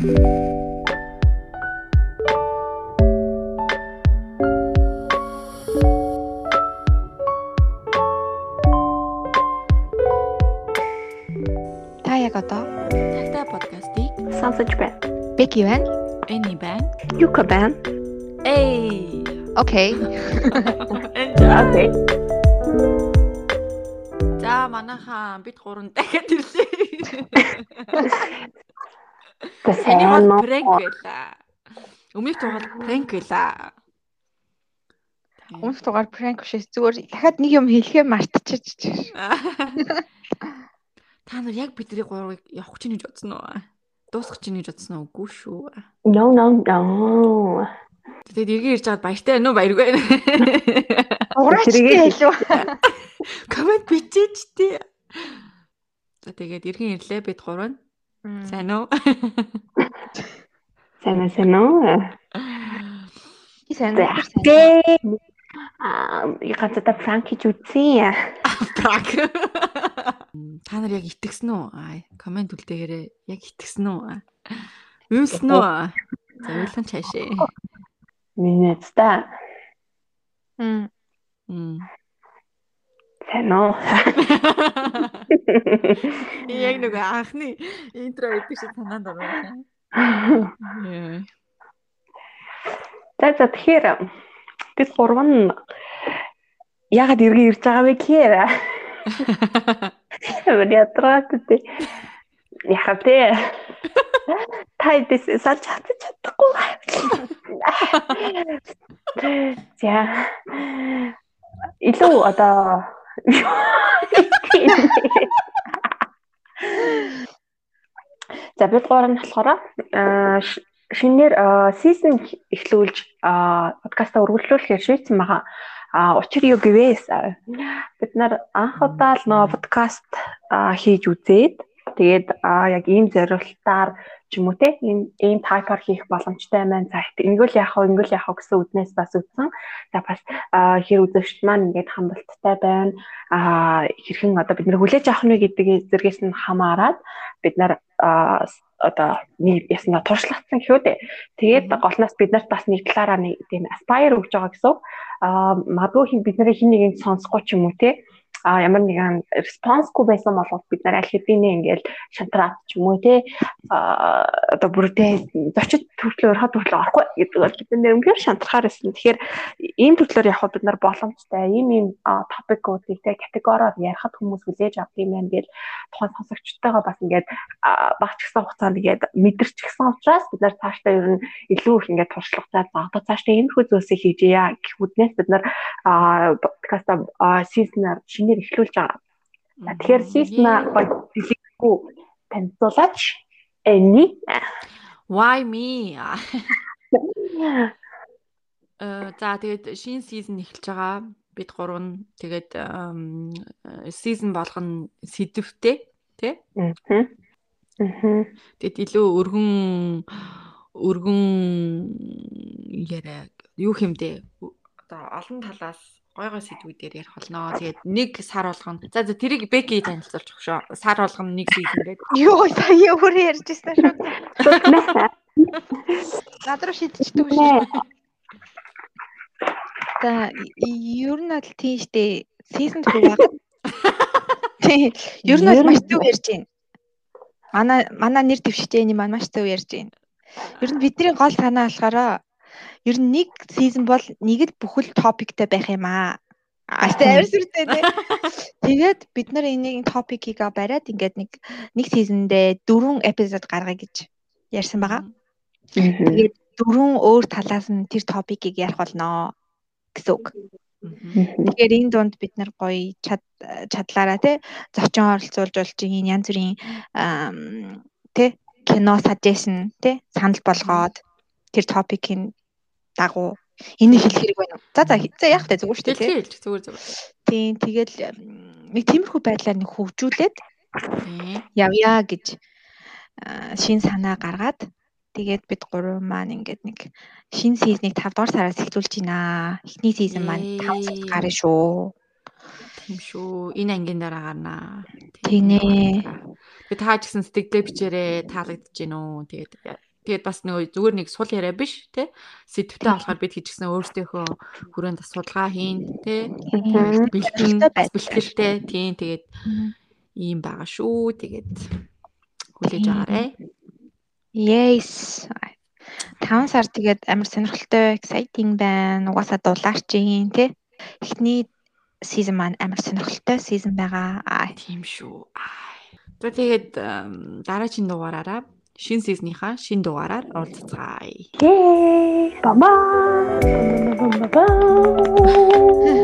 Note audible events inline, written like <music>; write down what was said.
Та яг одоо Тагтаа подкастыг Сонсож байна. Беки байна. Эни байна. Юка байна. Эй. Окей. Окей. За манайхаа бид гурав дахиад ирлээ. Эний Тэсэн бол пранк байла. Өмнөх тугаал пранк байла. Өмнөх дугаар пранк биш зүгээр дахиад нэг юм хэлэхээ мартчихэж. <laughs> Та нар яг бидний гурвыг явах чинь гэж бодсон уу? Дуусгах чинь гэж бодсон уу? Үгүй шүү. No no no. Тэгээд эргэн ирж байгаад баяртай байна уу? Баяргүй байна. <laughs> Уграач хэлв. Комент бичээч тий. За тэгээд эргэн ирлээ бид гурав нь. <laughs> Сайн уу? Сайн сайн уу? Сайн. Аа, я ганцаа пранк хийж үзье. <laughs> Брак. Та нар яг итгэсэн үү? Аа, комент үлдээгээрээ яг итгэсэн үү? Уйлсан үү? За уйлан чаашаа. Минийц та. Мм. Мм. Сайн уу? Яг нэг анхны интро гэдэг шиг санаанд. Яа. За за тэгэхээр бид гурав нь ягаад иргэн ирж байгаа вэ гэхээр тий. Яхав тий. Тайдэс салж чадчих чадахгүй. За. Илүү одоо <laughs> За бид гурав нь болохоор шинээр сизон эхлүүлж подкаста үргэлжлүүлэхээр шийдсэн байгаа. А учир юу гэвээс бид нар анх удаа л нөө подкаст хийж үзээд тэгээд аа, яг ийм зорилтоор ч юм уу те ийм ийм тайпаар хийх боломжтой байна. За ингэвэл яах вэ? Ингэвэл яах вэ гэсэн үднээс бас үзсэн. За бас хэр үзэгчд маань ингээд хамбалттай байна. Аа хэрхэн одоо бид нэр хүлээж авах нь гэдэг зэргээс нь хамаарад бид нар одоо нэг ясна туршлагатсан гэхүү дээ. Тэгээд голноос бид нарт бас нэг талаараа нэг тийм aspire өгж байгаа гэсэн. Аа магадгүй хин бидний хин нэгийг сонсохгүй ч юм уу те а ямар нэгэн респонсгүй байсан бол бид нар аль хэдийн ингээл шантраад ч юм уу те одоо бүрдээ зочид төрлөөр хад төрлөө орохгүй гэдэг бол бид нэр үнээр шантрахаар байсан. Тэгэхээр ийм төрлөөр явхад бид нар боломжтой ийм ийм топикуудыг те категориор ярихад хүмүүс хүлээж авдаг юм байна гэж тухайн сонсогчтойгоо бас ингээд а, багч гисэн хугацаанд ингээд мэдэрч гисэн учраас бид нар цаашдаа ер нь илүү их ингээд туршлагатай за одоо цаашдаа иймэрхүү зүйлсийг хийжээ гэх үднээс бид нар подкаста сизнаар шинээр эхлүүлж байгаа. Тэгэхээр сизна гоё хэлэхгүй танилцуулаач. Эни. Why me? <laughs> Э за тэгээд шинэ сизон эхэлж байгаа. Бид гурав нь тэгээд сизон болгоно сэдвтэй тий? Мгм. Тэгэд илүү өргөн өргөн яриа юу хэмдэ одоо олон талаас гой гой сэдвүүдээр ярих болно. Тэгээд нэг сар болгоно. За за тэрийг Беки танилцуулчих шүү. Сар болгоно нэг гэдэг. Юу сая өөрөө ярьж байсан шүү. <laughs> Нэ. Над руу шидчихдэг шүү. За ер нь бол тийм штэ. Season 2 байгаа. Тийм. Ер нь бол маш зөв ярьж байна. Манай манай нэр дэвшижээний маань маш зөв ярьж байна. Ер нь бидний гол санаа болохоор ер нь нэг season бол нэг л бүхэл топиктэй байх юм аа. Астай авирсүртэй тий. Тэгээд бид нар энийг топикийг бариад ингээд нэг нэг season-дээ дөрвөн эпизод гаргая гэж ярьсан байгаа. Тэгээд дөрвөн өөр талаас нь тэр топикийг ярих болно гэсэн үг. Тэгэхээр энэ дунд бид нар гоё чад чадлаараа тий зочин оролцуулж болж ийн янз бүрийн тий кино suggestion тий санал болгоод тэр топикийн дагуу энийг хэлэх хэрэг байна уу? За за за яах вэ зүгээр шүү дээ тий. Хэлж зүгээр зүгээр. Тийм тэгэл нэг тиймэрхүү байдлаар нэг хөгжүүлээд Тийм. явъя гэж шин санаа гаргаад тэгээд бид гурав маань ингээд нэг шинэ сизнийг 5 дугаар сараас эхлүүлж байна. Эхний сизон маань 5 сард гарна шүү. Тийм шүү. Энэ ангийн дараа гарнаа. Тийм ээ. Би таа ч гэсэн сэтгэлдээ бичээрээ таалагдж гин үү. Тэгээд Тэгээд бас нөгөө зүгээр нэг сул яриа биш те. Сэдвтэй болохоор бид хийчихсэн өөрсдийнхөө хүрээнд судалгаа хийн те. Бэлтгэн бэлтгэлтэй тийм тэгээд ийм байгаа шүү. Тэгээд хүлээж аваарэ. Yes. 5 сар тэгээд амар сонирхолтой exciting байна. Угаасаа дулаарчин тий. Эхний season маань амар сонирхолтой season байгаа. Тийм шүү. За тэгээд дараагийн дугаараараа шин сизнийхаа шин дугаараар уулзцаая. Бабаа. Бабаа. <laughs>